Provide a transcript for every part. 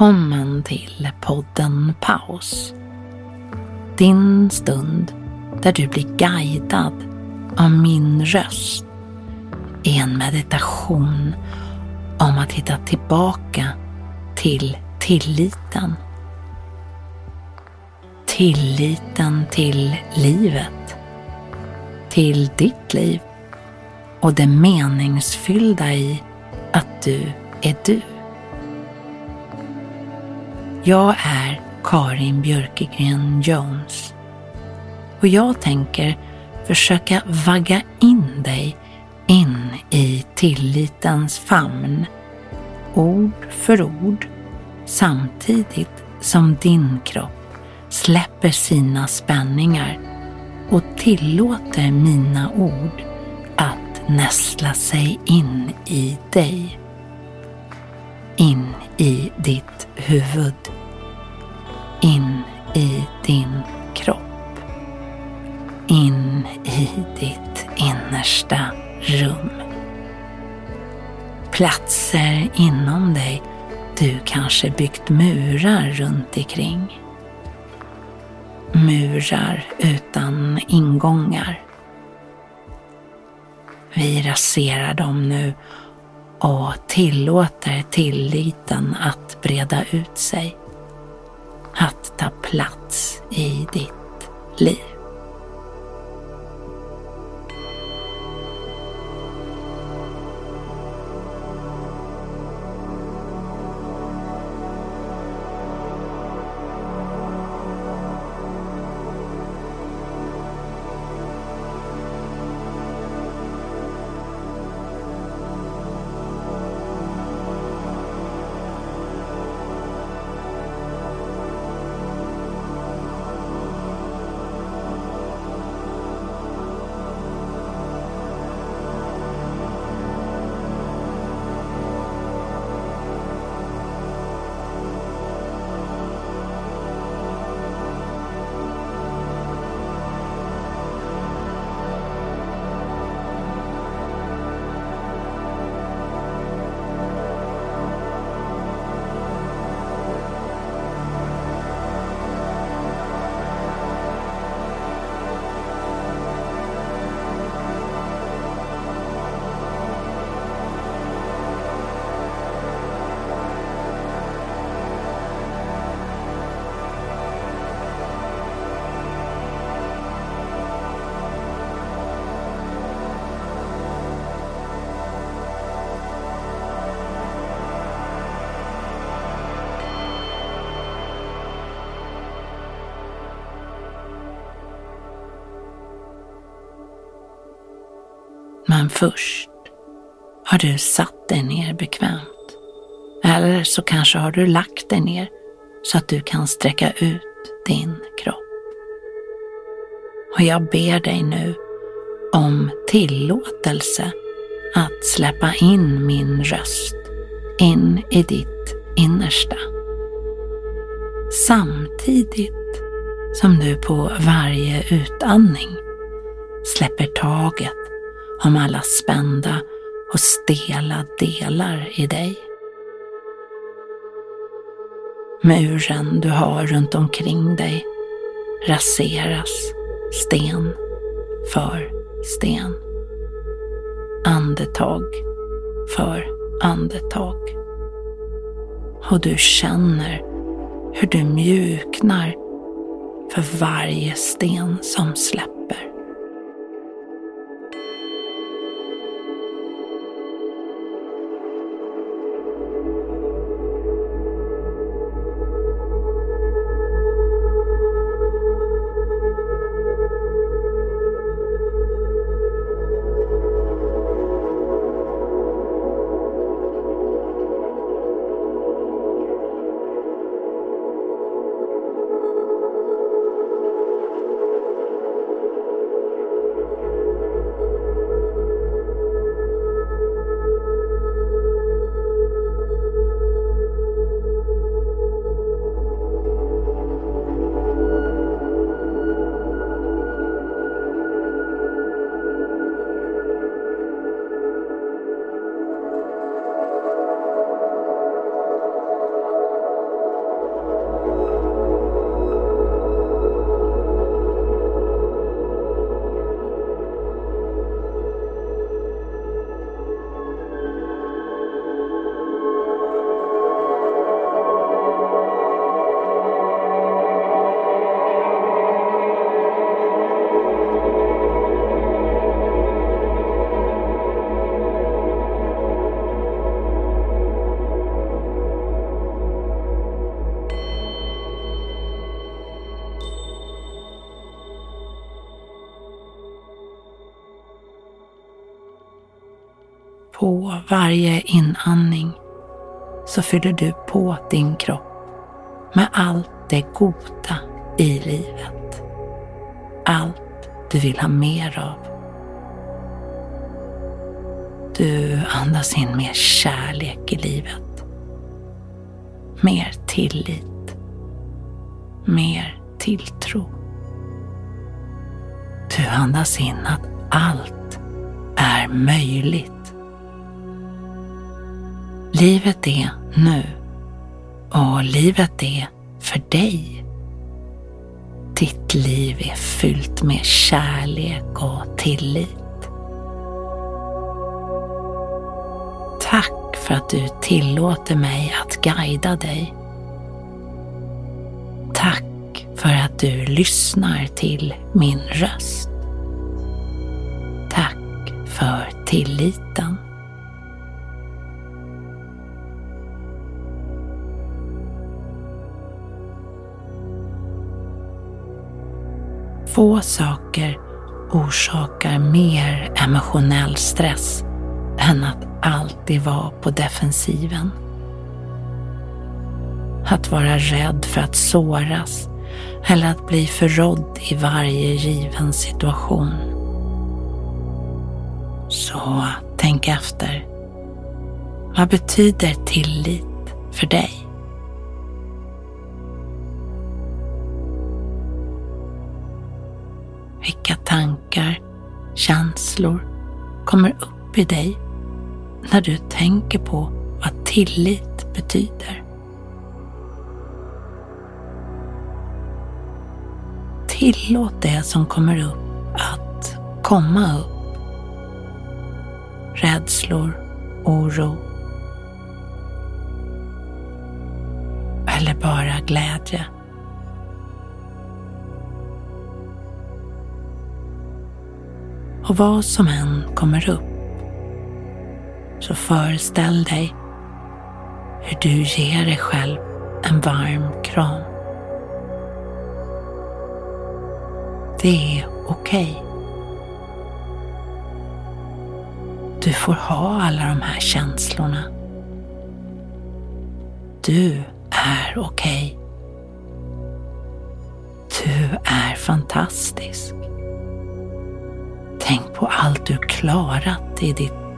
Välkommen till podden Paus. Din stund där du blir guidad av min röst i en meditation om att hitta tillbaka till tilliten. Tilliten till livet. Till ditt liv och det meningsfyllda i att du är du. Jag är Karin Björkegren Jones och jag tänker försöka vagga in dig in i tillitens famn, ord för ord, samtidigt som din kropp släpper sina spänningar och tillåter mina ord att nästla sig in i dig. In i ditt huvud. In i din kropp. In i ditt innersta rum. Platser inom dig du kanske byggt murar runt omkring. Murar utan ingångar. Vi raserar dem nu och tillåter tilliten att breda ut sig. Att ta plats i ditt liv. Men först har du satt dig ner bekvämt. Eller så kanske har du lagt dig ner så att du kan sträcka ut din kropp. Och jag ber dig nu om tillåtelse att släppa in min röst in i ditt innersta. Samtidigt som du på varje utandning släpper taget om alla spända och stela delar i dig. Muren du har runt omkring dig raseras sten för sten. Andetag för andetag. Och du känner hur du mjuknar för varje sten som släpper. På varje inandning så fyller du på din kropp med allt det goda i livet. Allt du vill ha mer av. Du andas in mer kärlek i livet. Mer tillit. Mer tilltro. Du andas in att allt är möjligt. Livet är nu och livet är för dig. Ditt liv är fyllt med kärlek och tillit. Tack för att du tillåter mig att guida dig. Tack för att du lyssnar till min röst. Tack för tilliten. Få saker orsakar mer emotionell stress än att alltid vara på defensiven. Att vara rädd för att såras eller att bli förrådd i varje given situation. Så tänk efter. Vad betyder tillit för dig? Känslor kommer upp i dig när du tänker på vad tillit betyder. Tillåt det som kommer upp att komma upp. Rädslor, oro eller bara glädje. Och vad som än kommer upp så föreställ dig hur du ger dig själv en varm kram. Det är okej. Okay. Du får ha alla de här känslorna. Du är okej. Okay. Du är fantastisk. Tänk på allt du klarat i ditt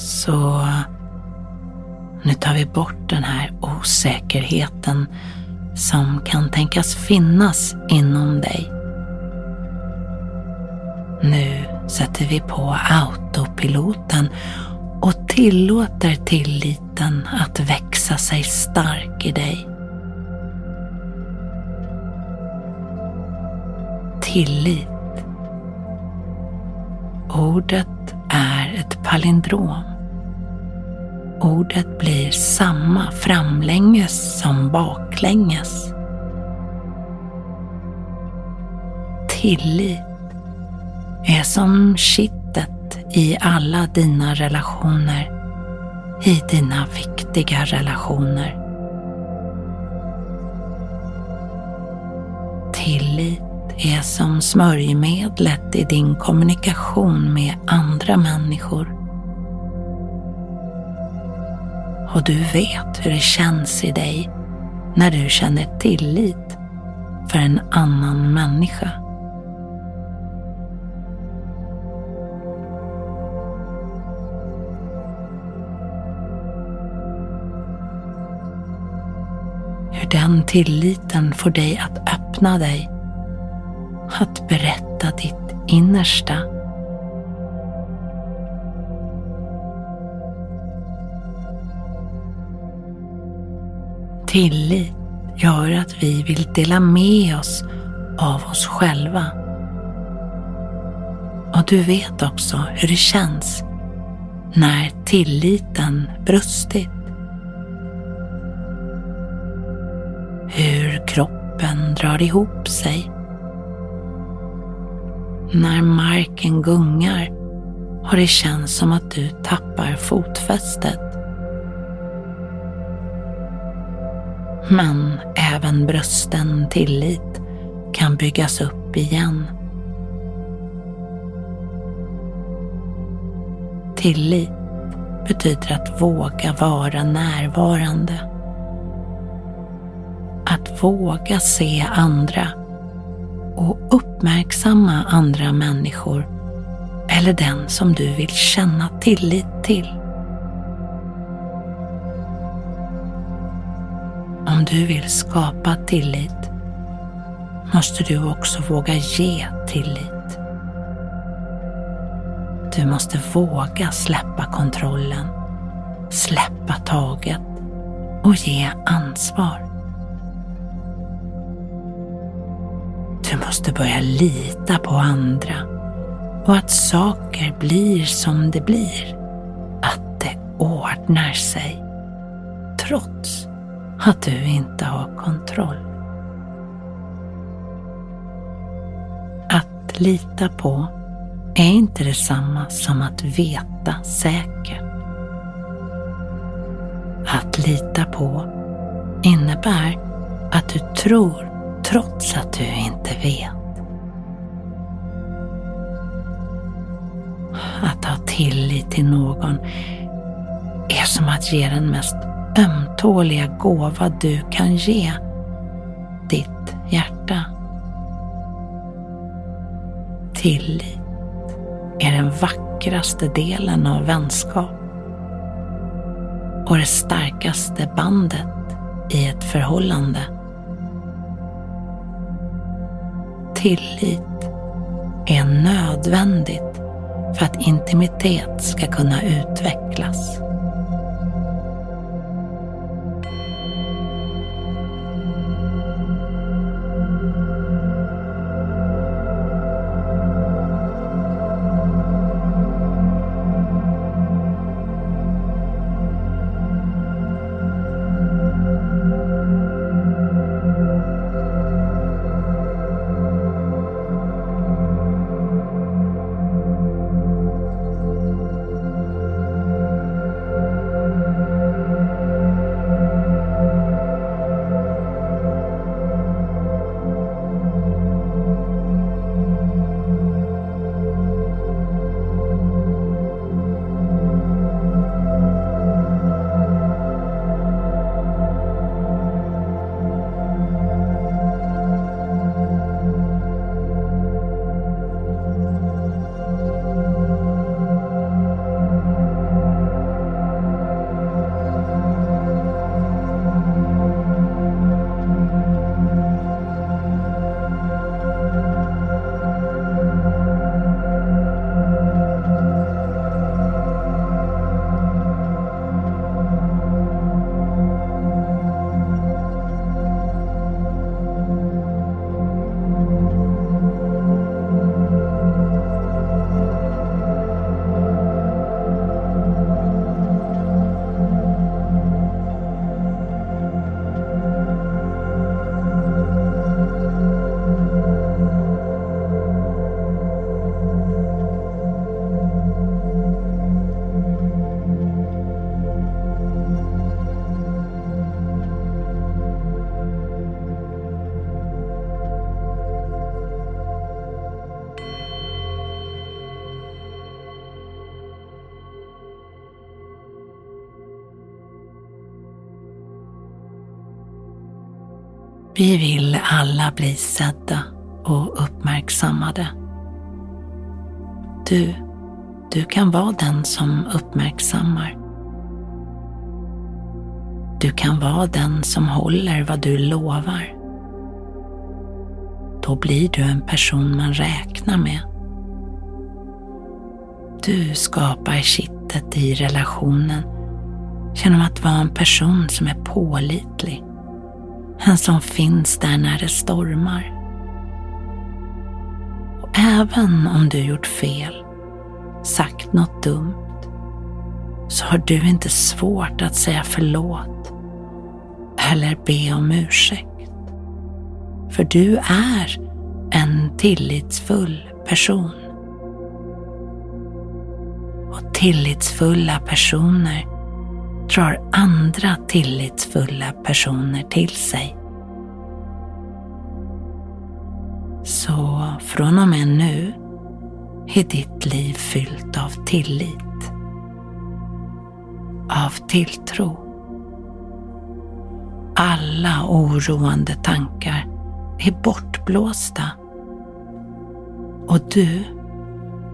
så nu tar vi bort den här osäkerheten som kan tänkas finnas inom dig. Nu sätter vi på autopiloten och tillåter tilliten att växa sig stark i dig. Tillit. Ordet är ett palindrom. Ordet blir samma framlänges som baklänges. Tillit är som kittet i alla dina relationer, i dina viktiga relationer. Tillit är som smörjmedlet i din kommunikation med andra människor. Och du vet hur det känns i dig när du känner tillit för en annan människa. Hur den tilliten får dig att öppna dig, att berätta ditt innersta Tillit gör att vi vill dela med oss av oss själva. Och du vet också hur det känns när tilliten brustit. Hur kroppen drar ihop sig. När marken gungar och det känns som att du tappar fotfästet. Men även brösten tillit kan byggas upp igen. Tillit betyder att våga vara närvarande. Att våga se andra och uppmärksamma andra människor eller den som du vill känna tillit till. Om du vill skapa tillit måste du också våga ge tillit. Du måste våga släppa kontrollen, släppa taget och ge ansvar. Du måste börja lita på andra och att saker blir som det blir. Att det ordnar sig. Trots att du inte har kontroll. Att lita på är inte detsamma som att veta säkert. Att lita på innebär att du tror trots att du inte vet. Att ha tillit till någon är som att ge den mest ömtåliga gåva du kan ge ditt hjärta. Tillit är den vackraste delen av vänskap och det starkaste bandet i ett förhållande. Tillit är nödvändigt för att intimitet ska kunna utvecklas. Vi vill alla bli sedda och uppmärksammade. Du, du kan vara den som uppmärksammar. Du kan vara den som håller vad du lovar. Då blir du en person man räknar med. Du skapar kittet i relationen genom att vara en person som är pålitlig. En som finns där när det stormar. Och även om du gjort fel, sagt något dumt, så har du inte svårt att säga förlåt eller be om ursäkt. För du är en tillitsfull person. Och tillitsfulla personer drar andra tillitsfulla personer till sig. Så från och med nu är ditt liv fyllt av tillit, av tilltro. Alla oroande tankar är bortblåsta och du,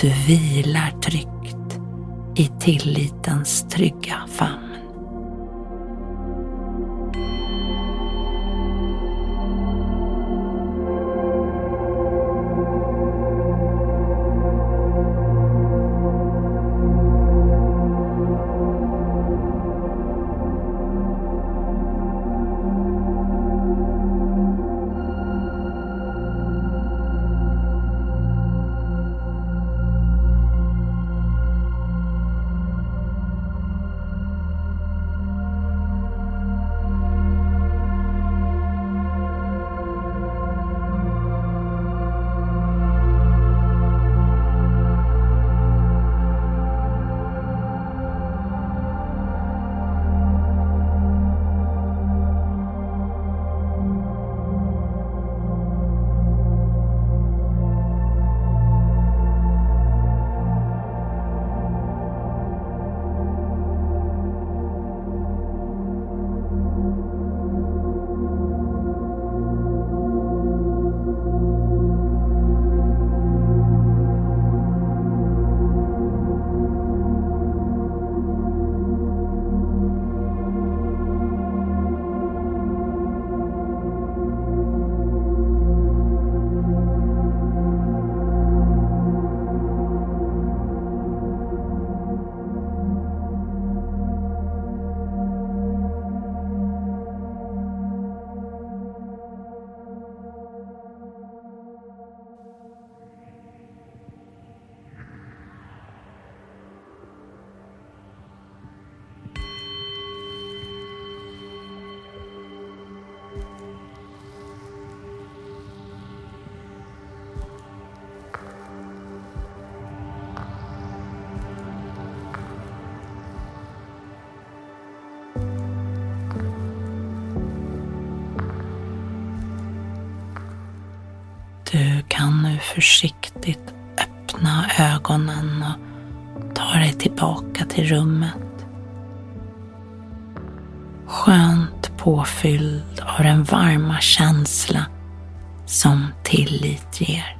du vilar tryggt i tillitens trygga famn. Försiktigt öppna ögonen och ta dig tillbaka till rummet. Skönt påfylld av den varma känsla som tillit ger.